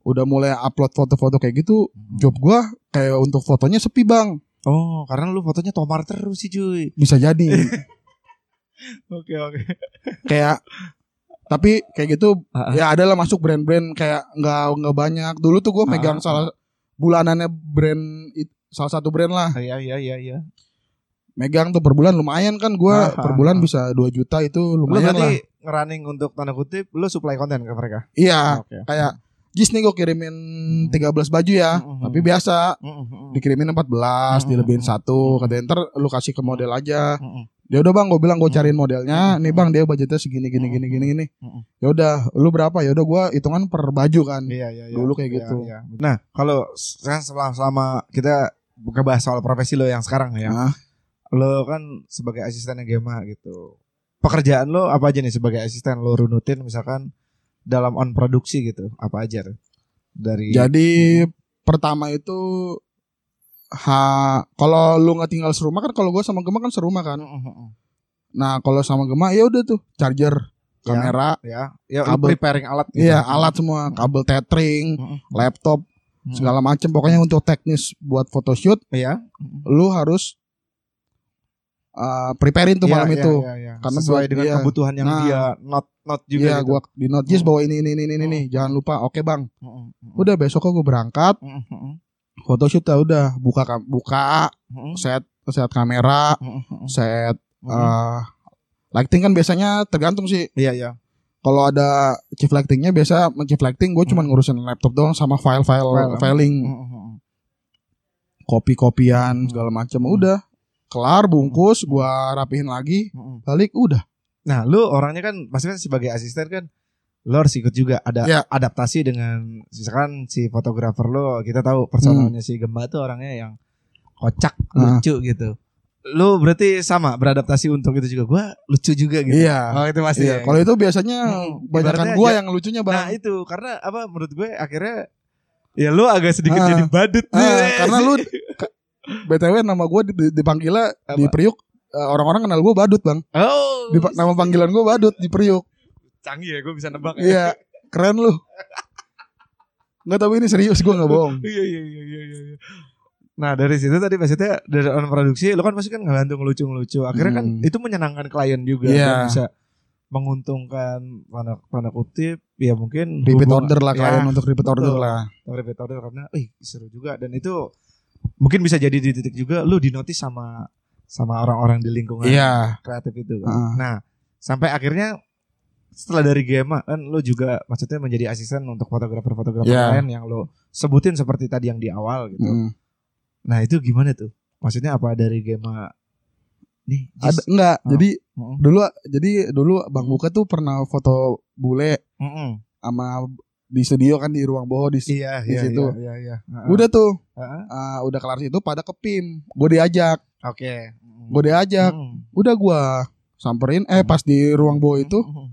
udah mulai upload foto-foto kayak gitu. Hmm. Job gua kayak untuk fotonya sepi bang. Oh, karena lu fotonya tomar terus sih, cuy. Bisa jadi (laughs) Oke, oke. kayak tapi kayak gitu ah. ya adalah masuk brand-brand kayak nggak nggak banyak. Dulu tuh gua Ah, megang ah. salah bulanannya brand salah satu brand lah. Iya, iya, iya, iya. Megang tuh per bulan lumayan kan gua Ah, per bulan bisa 2 juta itu Lu lumayan lah. berarti ngerunning untuk tanda kutip lu supply konten ke mereka. Iya, Oke. kayak Jis nih gue kirimin 13 baju ya, Hmm, hmm, tapi biasa Hmm, hmm, hmm. dikirimin 14, Hmm, dilebihin hmm, satu, hmm. katanya ntar lu kasih ke model aja. Hmm, hmm. Ya udah bang, gue bilang gue cariin Hmm. modelnya. Nih bang, dia budgetnya segini gini gini gini gini. Hmm. Ya udah, lu berapa? Ya udah gue hitungan per baju kan. Iya, iya, iya. Dulu kayak Iya, gitu. iya. Nah, kalau sekarang selama, selama kita ngebahas soal profesi lo yang sekarang ya. Nah, Lo kan sebagai asistennya Gema gitu. Pekerjaan lo apa aja nih sebagai asisten lo runutin misalkan dalam on produksi gitu. Apa aja tuh? Dari jadi pertama itu ha kalau lu nggak tinggal serumah kan kalau gue sama Gema kan serumah kan. Nah kalau sama Gema ya udah tuh charger, Ya. kamera, ya, ya Kabel. preparing alat gitu. iya alat semua, kabel tethering, laptop, segala macem pokoknya untuk teknis buat photoshoot. Hmm. lu harus uh, preparein tuh Iya, malam iya, itu iya, iya. Karena sesuai buat dengan dia. kebutuhan yang Nah. dia not not juga iya gitu. gua di note Jis Hmm. bawa ini ini ini ini, ini. jangan lupa oke bang hmm, hmm. udah besok gue berangkat. Photoshoot ya udah buka buka Hmm, set set kamera hmm, set hmm. uh, lighting kan biasanya tergantung sih. Iya, iya. kalau ada chief lightingnya biasa chief lighting gue cuma ngurusin laptop doang sama file-file File. filing. Kopi-kopian segala macam Hmm. udah. Kelar bungkus gua rapihin lagi balik udah. Nah, lu orangnya kan maksudnya sebagai asisten kan lu harus ikut juga ada Ya. adaptasi dengan misalkan si fotografer lo kita tahu personalnya si Gemba tuh orangnya yang kocak, Ah. lucu gitu. Lu berarti sama beradaptasi untuk itu juga. Gua lucu juga gitu. Iya. Oh, itu pasti. Iya, ya, kalau itu biasanya Hmm, ibaratnya gua aja- yang lucunya Nah, bang. itu karena apa menurut gue akhirnya ya lu agak sedikit Ah. jadi badut Ah, nih. karena lu (laughs) ka- btw nama gua di- di- dipanggilnya di Apa? Priuk eh, orang-orang kenal gua badut bang. Oh. Di, nama panggilan gua badut di Priuk. Canggih ya gue bisa nebak ya. Iya, keren lu. Nggak tapi ini serius gua nggak bohong. Iya iya iya iya iya. Nah dari situ tadi maksudnya dari on produksi lo kan pasti kan ngebantu ngelucu-ngelucu. Akhirnya kan Hmm. itu menyenangkan klien juga Iya. dan bisa menguntungkan tanda tanda kutip ya mungkin Repeat hubungan- order lah ya, kalian untuk repeat order betul. lah. repeat order karena ih seru juga dan itu mungkin bisa jadi di titik juga lu dinotis sama sama orang-orang di lingkungan Iya. kreatif itu kan. Heeh. Nah, sampai akhirnya setelah dari Gema kan lo juga maksudnya menjadi asisten untuk fotografer-fotografer Iya. lain yang lo sebutin seperti tadi yang di awal gitu. Mm. Nah, itu gimana tuh? Maksudnya apa dari Gema nih? Ada Jis? enggak? Oh. Jadi Mm-mm. dulu jadi dulu Bang Buka tuh pernah foto bule Mm-mm. sama di studio kan di ruang boho di Iya, Di iya, situ. iya, iya, iya. Heeh. Udah tuh Heeh. uh, udah kelar situ pada ke PIM. Gue diajak, Oke. Mm. gue diajak. Mm. Udah gua samperin eh pas di ruang boho itu Mm.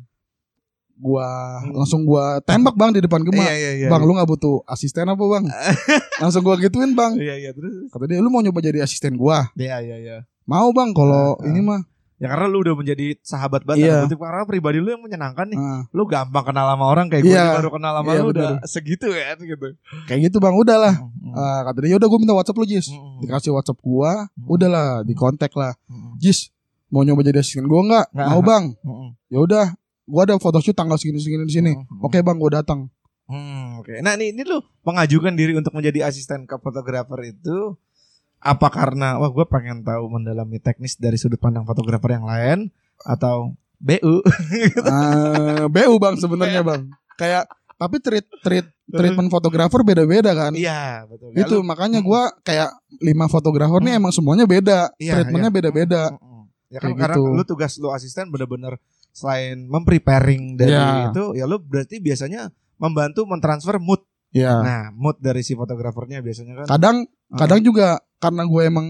Gua Hmm. langsung gua tembak Bang di depan Gema. Iya, iya, iya. Bang, lu nggak butuh asisten apa, Bang? (laughs) langsung gua gituin, Bang. Iya, iya, terus. Kata dia, "Lu mau nyoba jadi asisten gua?" Iya, iya, iya. Mau, Bang, kalau Ah, ah. ini mah. Ya karena lu udah menjadi sahabat banget Iya. kutip. karena pribadi lu yang menyenangkan nih. Ah, Lu gampang kenal sama orang kayak gue Iya. baru kenal sama Iya, lu udah segitu kan gitu. kayak gitu, Bang. Udahlah. Mm. Ah, kata dia, "Udah gua minta WhatsApp lu, Jis." Mm. Dikasih WhatsApp gua, Hmm. udahlah, dikontak lah. Mm. Jis, mau nyoba jadi asisten gua nggak? Nggak. Mau, Bang. Mm. Ya udah, gua ada photoshoot tanggal segini-segini di sini. Mm. Oke, Bang, gua datang. Hmm, oke. Nah, ini ini lu mengajukan diri untuk menjadi asisten ke fotografer itu apa karena wah gue pengen tahu mendalami teknis dari sudut pandang fotografer yang lain atau BU? Eh, (laughs) BU bang sebenarnya bang. Kayak tapi treat treat treatment fotografer beda-beda kan. Iya, betul. Itu Lu- makanya Mm. gua kayak lima fotografer nih Hmm. emang semuanya beda. Iya, Treatmentnya iya. beda-beda. Mm-mm. Ya kan Kayak karena gitu. lu tugas lu asisten bener-bener selain mempreparing dari Iya. itu, ya lu berarti biasanya membantu mentransfer mood. Ya. Nah, mood dari si fotografernya biasanya kan. Kadang Ah. kadang juga karena gue emang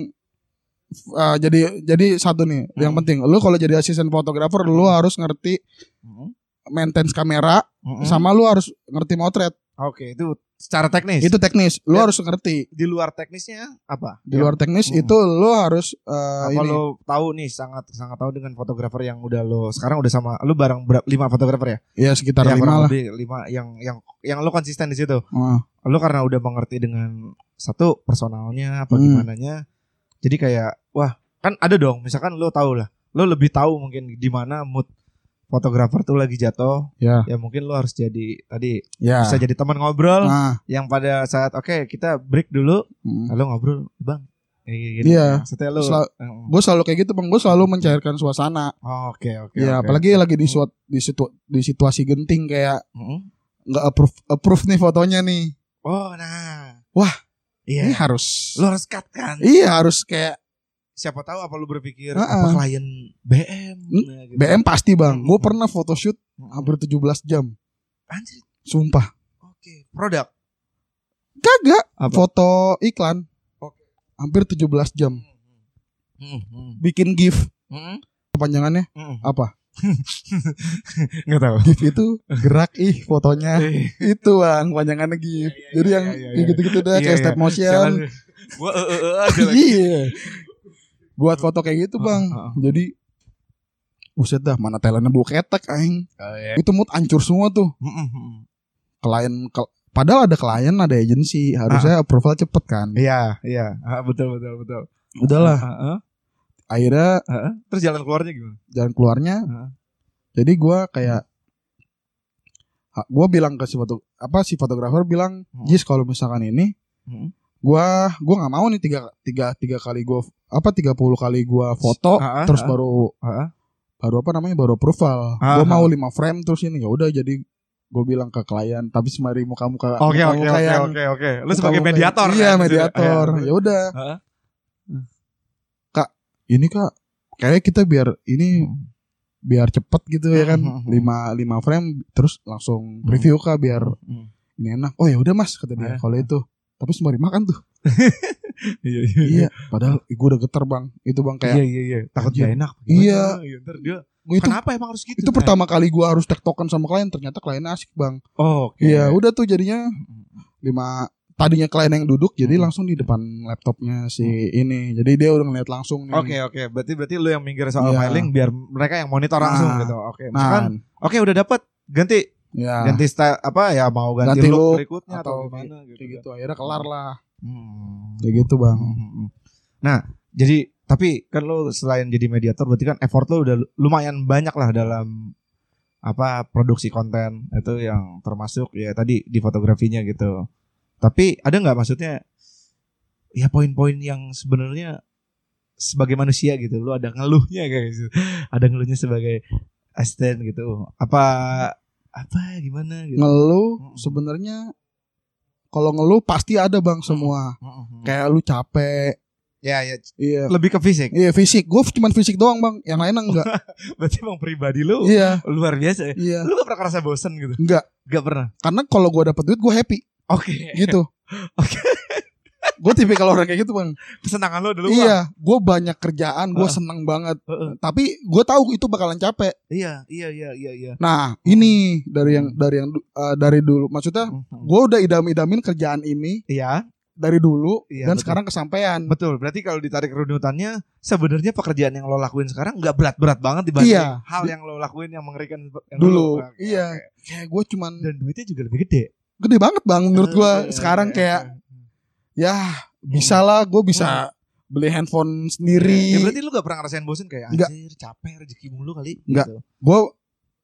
uh, jadi jadi satu nih yang Hmm. penting lu kalau jadi asisten fotografer lu harus ngerti Mm. maintenance kamera Mm-mm. sama lu harus ngerti motret. Oke, itu secara teknis. Itu teknis. Lu Ya. harus ngerti. di luar teknisnya apa? Di luar teknis Mm. itu lu harus eh, apa ini. lo tahu nih sangat sangat tahu dengan fotografer yang udah lo sekarang udah sama lu bareng berapa lima fotografer ya? Ya sekitar Ya, lima lah. lebih lima yang yang yang lo konsisten di situ. Ah, Lo karena udah mengerti dengan satu personalnya apa Hmm. gimana nya. Jadi kayak wah, kan ada dong misalkan lo tahu lah. Lo lebih tahu mungkin di mana mood fotografer tuh lagi jatuh. Ya. Ya mungkin lo harus jadi tadi ya. bisa jadi teman ngobrol Nah, yang pada saat oke kita break dulu mm. lalu ngobrol bang gini Iya. maksudnya lo Sel- Mm. gue selalu kayak gitu bang. Gue selalu mencairkan suasana. Oh, oke oke ya, oke. apalagi lagi di suat di situ di situasi genting kayak nggak approve approve nih fotonya nih. oh nah Wah. iya Ini harus. lo harus cut kan Iya harus kayak siapa tahu apa lu berpikir Heeh. apa klien BM Hmm, Nah, gitu. BM pasti bang. Gue pernah photoshoot Mm-mm. hampir 17 jam. anjir Sumpah. oke produk Kagak. Apa? Foto iklan. Oke. Hampir 17 jam. Mm-mm. Bikin GIF. Mm-mm. Kepanjangannya Mm-mm. apa? (laughs) nggak tahu GIF itu gerak ih fotonya. Eh, (laughs) itu bang panjangannya GIF. Iya, iya, Jadi iya, yang iya, iya. gitu-gitu dah Iya, kayak iya. step motion. Gua eh, eh, eh, aja lagi (laughs) Iya. Buat foto kayak gitu bang. Heeh, heeh. Jadi Buset dah mana Thailandnya bau ketek aing. Oh, iya. Itu mood hancur semua tuh. Klien ke- padahal ada klien ada agensi harusnya approval cepet kan. iya iya Ah, betul betul betul Udahlah Heeh, akhirnya heeh. terus jalan keluarnya gimana jalan keluarnya. Heeh. Jadi gua kayak gua bilang ke si foto apa si fotografer bilang, Hmm. "Jis kalau misalkan ini Hmm. gua gua nggak mau nih tiga tiga tiga kali gua apa 30 kali gua foto Ah, ah, terus ah. baru Heeh. baru apa namanya baru approval. Ah, Gua mau 5 frame terus ini ya udah jadi gue bilang ke klien tapi sembari muka muka Oke oke oke oke oke. Lu sebagai mediator iya kan? mediator Iya. ya udah Heeh. ini kak kayaknya kita biar ini biar cepet gitu ya kan Hmm, hmm, hmm. lima lima frame terus langsung preview kak biar Hmm. ini enak oh ya udah mas kata dia kalau itu tapi sembari makan tuh (laughs) Iya iya iya padahal gue udah geter bang itu bang kayak Iya iya iya. Takut gak enak. Iya. Iya. Ntar dia. gua itu Kenapa emang harus gitu? itu pertama kali gue harus tektokan sama klien ternyata kliennya asik bang Oh, oke. iya udah tuh jadinya lima tadinya klien yang duduk jadi Hmm. langsung di depan laptopnya si ini jadi dia udah ngeliat langsung nih Oke oke. Berarti berarti lu yang minggir soal Iya. filing biar mereka yang monitor langsung Nah. gitu. Oke. Misalkan nah oke udah dapat ganti ya ganti style apa ya mau ganti, Ganti look, look berikutnya atau, atau gimana gitu. kayak gitu akhirnya kelar lah Hmm. kayak gitu bang Hmm. Nah, jadi tapi kan lo selain jadi mediator berarti kan effort lo udah lumayan banyak lah dalam apa produksi konten itu yang termasuk ya tadi di fotografinya gitu. Tapi ada nggak maksudnya ya poin-poin yang sebenarnya sebagai manusia gitu lo ada ngeluhnya guys ada ngeluhnya sebagai asisten gitu apa apa? Gimana? Gitu. Ngeluh sebenarnya kalau ngeluh pasti ada bang semua. Kayak lu capek. Ya ya. Iya. Lebih ke fisik? Iya fisik. Gue cuman fisik doang bang. Yang lain (laughs) enggak. Berarti emang pribadi lo iya. luar biasa ya? Iya. Lu gak pernah kerasa bosen gitu? Enggak Gak pernah. karena kalau gue dapet duit gue happy. Oke. gitu. (laughs) Oke. Gue tipikal orang kayak gitu bang Kesenangan lo dulu. iya gue banyak kerjaan gue Heeh. seneng banget Heeh. tapi gue tahu itu bakalan capek Iya, iya, iya, iya, iya. nah ini dari yang dari yang eh, dari dulu maksudnya Mhm. gue udah idam-idamin kerjaan ini Iya, dari dulu Iya, dan betul. sekarang kesampaian betul. Berarti kalau ditarik runutannya, sebenarnya pekerjaan yang lo lakuin sekarang nggak berat-berat banget dibanding Iya. hal yang lo lakuin yang mengerikan yang dulu Oke, iya kayak gue cuman Dan duitnya juga lebih gede. gede banget bang menurut gue sekarang eh, kayak eh. Ya bisa lah gue bisa beli handphone Ya sendiri berarti lu gak pernah ngerasain bosen kayak Nggak. anjir capek rezeki mulu kali Nggak. gitu. gue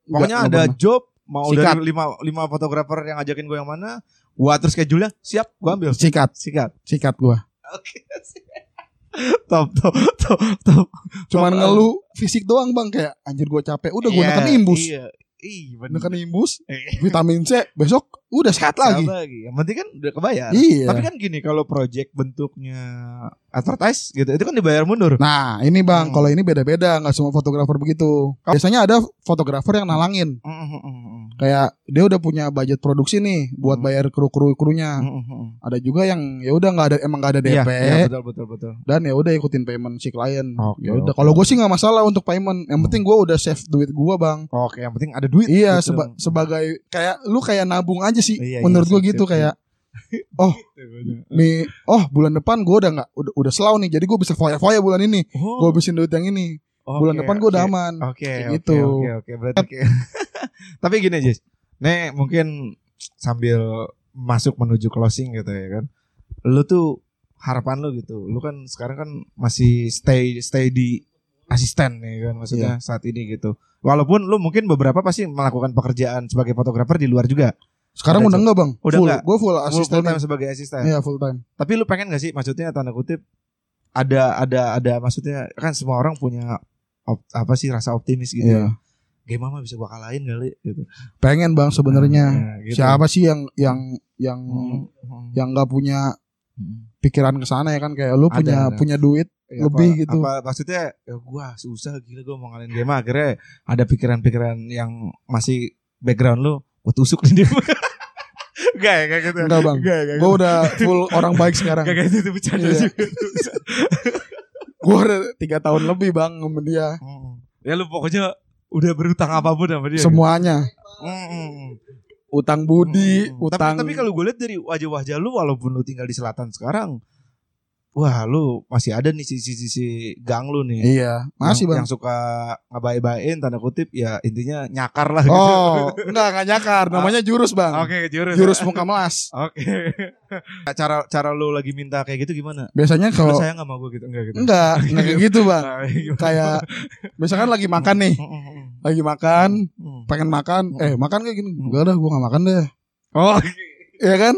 Pokoknya ada job mau Sikat. dari lima lima fotografer yang ngajakin gue yang mana, gua atur schedule-nya, siap, gua ambil. sikat Sikat. sikat gue Oke. (laughs) top, top, top, top. cuman Oh, ngeluh fisik doang bang kayak anjir gue capek udah gue Iya, neken imbus Iya. Ih, bener. neken imbus Eh, vitamin C besok udah sehat lagi Apa lagi. Yang penting kan udah kebayar. iya Tapi kan gini kalau project bentuknya advertise gitu, itu kan dibayar mundur. nah ini bang Hmm. kalau ini beda-beda nggak semua fotografer begitu biasanya ada fotografer yang nalangin Mm, mm, mm, mm. Kayak dia udah punya budget produksi nih buat Hmm. bayar kru-kru krunya. Hmm, hmm, Ada juga yang ya udah nggak ada emang nggak ada Iya, DP iya, betul betul betul. dan ya udah ikutin payment si klien. Oke, ya udah oke, kalau gue sih nggak masalah untuk payment. Yang Hmm. penting gue udah save duit gue bang. Oke, yang penting ada duit. Iya gitu. seba- sebagai kayak lu kayak nabung aja sih. Iya, iya, menurut gue sip, gitu sip, kayak Oh. (laughs) nih oh bulan depan gue udah nggak udah udah slow nih jadi gue bisa foya-foya bulan ini. Oh, Gue habisin duit yang ini. bulan oke, depan gue udah oke. aman. Oke, oke, gitu. Oke, oke, berarti oke. (laughs) Tapi gini, Jis. Nih mungkin sambil masuk menuju closing gitu ya kan. Lu tuh harapan lu gitu. Lu kan sekarang kan masih stay stay di asisten ya kan maksudnya Iya. saat ini gitu. Walaupun lu mungkin beberapa pasti melakukan pekerjaan sebagai fotografer di luar juga. Sekarang Udah, udah enggak bang? Udah full. enggak? Gue full asisten. full time sebagai asisten. Iya full time. Tapi lu pengen gak sih maksudnya tanda kutip ada ada ada maksudnya kan semua orang punya op- apa sih rasa optimis gitu. Iya. Game mama bisa gua kalahin kali gitu. Pengen bang sebenarnya. Nah, gitu. Siapa sih yang yang yang Hmm, hmm, yang nggak punya hmm. pikiran ke sana ya kan kayak lu Ada, punya ada. punya duit Ya, Lebih apa, gitu. Apa maksudnya ya gua susah gila gua mau ngalahin game akhirnya ada pikiran-pikiran yang masih background lu gua tusuk nih dia. Gak ya kayak gitu. Enggak, Bang. Gak, gak, gue udah full orang baik sekarang Gak gitu bercanda Iya. juga. gue udah tiga tahun lebih bang sama dia Hmm. Ya lu pokoknya udah berutang apa pun sama dia. semuanya gitu. Hmm, hmm, hmm. utang budi Hmm. utang Tapi, tapi kalau gue lihat dari wajah-wajah lu walaupun lu tinggal di selatan sekarang, wah lu masih ada nih sisi-sisi gang lu nih. iya masih yang, bang. yang suka ngebaik-baikin tanda kutip ya intinya nyakar lah gitu. oh enggak enggak nyakar. (laughs) Namanya jurus bang. Oke, jurus. jurus muka melas. Oke. (laughs) cara cara lu lagi minta kayak gitu gimana? biasanya kalau sayang gak sama gue gitu? Enggak gitu. enggak enggak kayak gitu bang. (laughs) Kayak misalkan lagi makan nih. Hmm, hmm, hmm. lagi makan pengen makan. Eh makan kayak gini? Enggak dah gue nggak makan deh. Oh, iya kan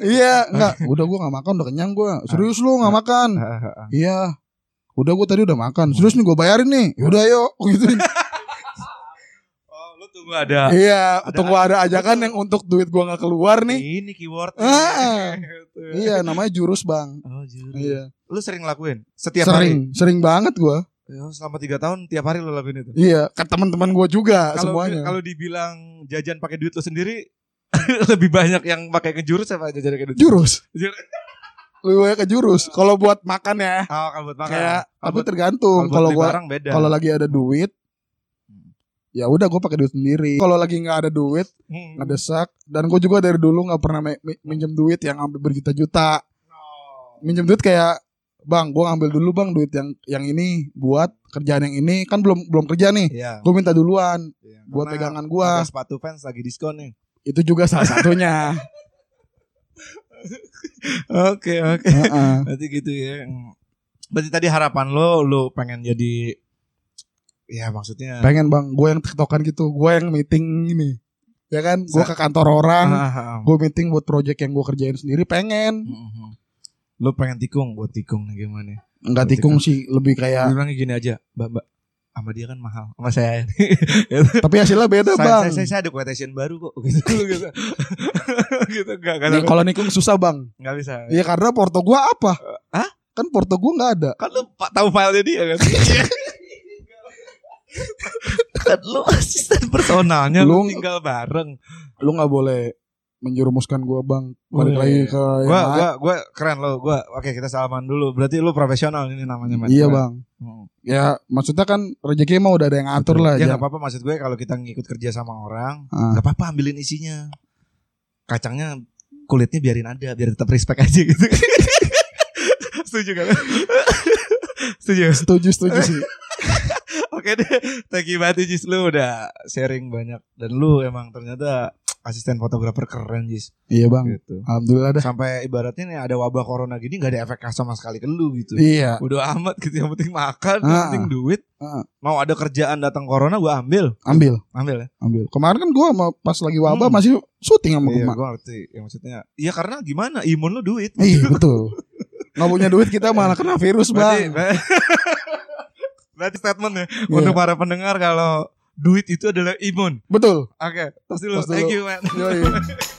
iya enggak. Udah gue nggak makan udah kenyang gue serius lu nggak makan? Iya. Udah gue tadi udah makan. Serius nih gue bayarin nih. Yaudah yuk gitu. (laughs) Oh, lu tunggu ada iya Ada- tunggu ada ajakan yang untuk duit gue nggak keluar nih. Ini keyword. Ah. iya namanya jurus bang. Oh, jurus. iya. Lu sering lakuin? Setiap hari? sering sering banget gue Ya, selama tiga tahun tiap hari lu lakuin itu. iya ke teman-teman gue juga Kalau semuanya. kalau dibilang jajan pakai duit lu sendiri (laughs) lebih banyak yang pakai ke jurus apa jajan pakai duit? jurus Jur- (laughs) lebih banyak ke jurus kalau buat makan ya Oh, kalau buat makan. kayak Kalau tapi buat- tergantung kalau beda. kalau lagi ada duit ya udah gue pakai duit sendiri kalau lagi nggak ada duit Hmm. ngedesak dan gue juga dari dulu nggak pernah mi- mi- minjem duit yang ambil berjuta-juta Oh. minjem duit kayak bang gue ngambil dulu bang duit yang yang ini buat kerjaan yang ini kan belum belum kerja nih Iya. gue minta duluan iya. buat Karena pegangan gue sepatu fans lagi diskon nih. Itu juga salah satunya Oke, oke. Heeh. Berarti gitu ya. Berarti tadi harapan lo lo pengen jadi ya maksudnya pengen bang gue yang tiktokan gitu gue yang meeting ini ya kan gue ke kantor orang Ah, ah, ah. gue meeting buat project yang gue kerjain sendiri pengen Mhm. Lo pengen tikung buat tikung nih gimana? nggak tikung sih lebih kayak Bilangnya gini aja, Mbak, Mbak. Sama dia kan mahal. Sama saya. (laughs) tapi hasilnya beda saya, bang saya, saya, saya ada quotation baru kok (laughs) gitu gitu. (laughs) gitu enggak enggak Ya, kalau nikung susah bang enggak bisa. ya karena porto gue apa Hah? kan porto gue nggak ada Kan lu pak tahu filenya dia kan? kan lu asisten personalnya lu, Lu- tinggal bareng. lu nggak boleh menjerumuskan gue bang balik Wih. lagi ke Gua yang lain. gua gua keren lo. Gua oke kita salaman dulu. Berarti lu profesional ini namanya Mat. iya bang Hmm. ya maksudnya kan rezeki mah udah ada yang ngatur lah Ya jangan- nggak apa-apa maksud gue kalau kita ngikut kerja sama orang, Ah. nggak apa-apa ambilin isinya. Kacangnya kulitnya biarin ada, biar tetap respect aja gitu. (laughs) Setuju kan? (laughs) Setuju. setuju setuju sih (laughs) Oke deh, thank you banget Jis lu udah sharing banyak dan lu emang ternyata asisten fotografer keren Jis iya bang gitu. alhamdulillah dah Sampai ibaratnya nih ada wabah corona gini nggak ada efek sama sekali ke lu gitu. iya Udah amat gitu yang penting makan, yang Ah. penting duit. Ah. Mau ada kerjaan datang corona gua ambil, ambil ambil ya. ambil kemarin kan gue pas lagi wabah Hmm. masih syuting sama Iya, gue ngerti. Ya maksudnya, iya karena gimana? Imun lu duit. iya betul nggak punya duit kita malah kena virus Berarti, bang (laughs) berarti statement ya Iya. untuk para pendengar kalau duit itu adalah imun. betul Oke, tos dulu. Tos dulu. Thank you, man. Yoi. (laughs)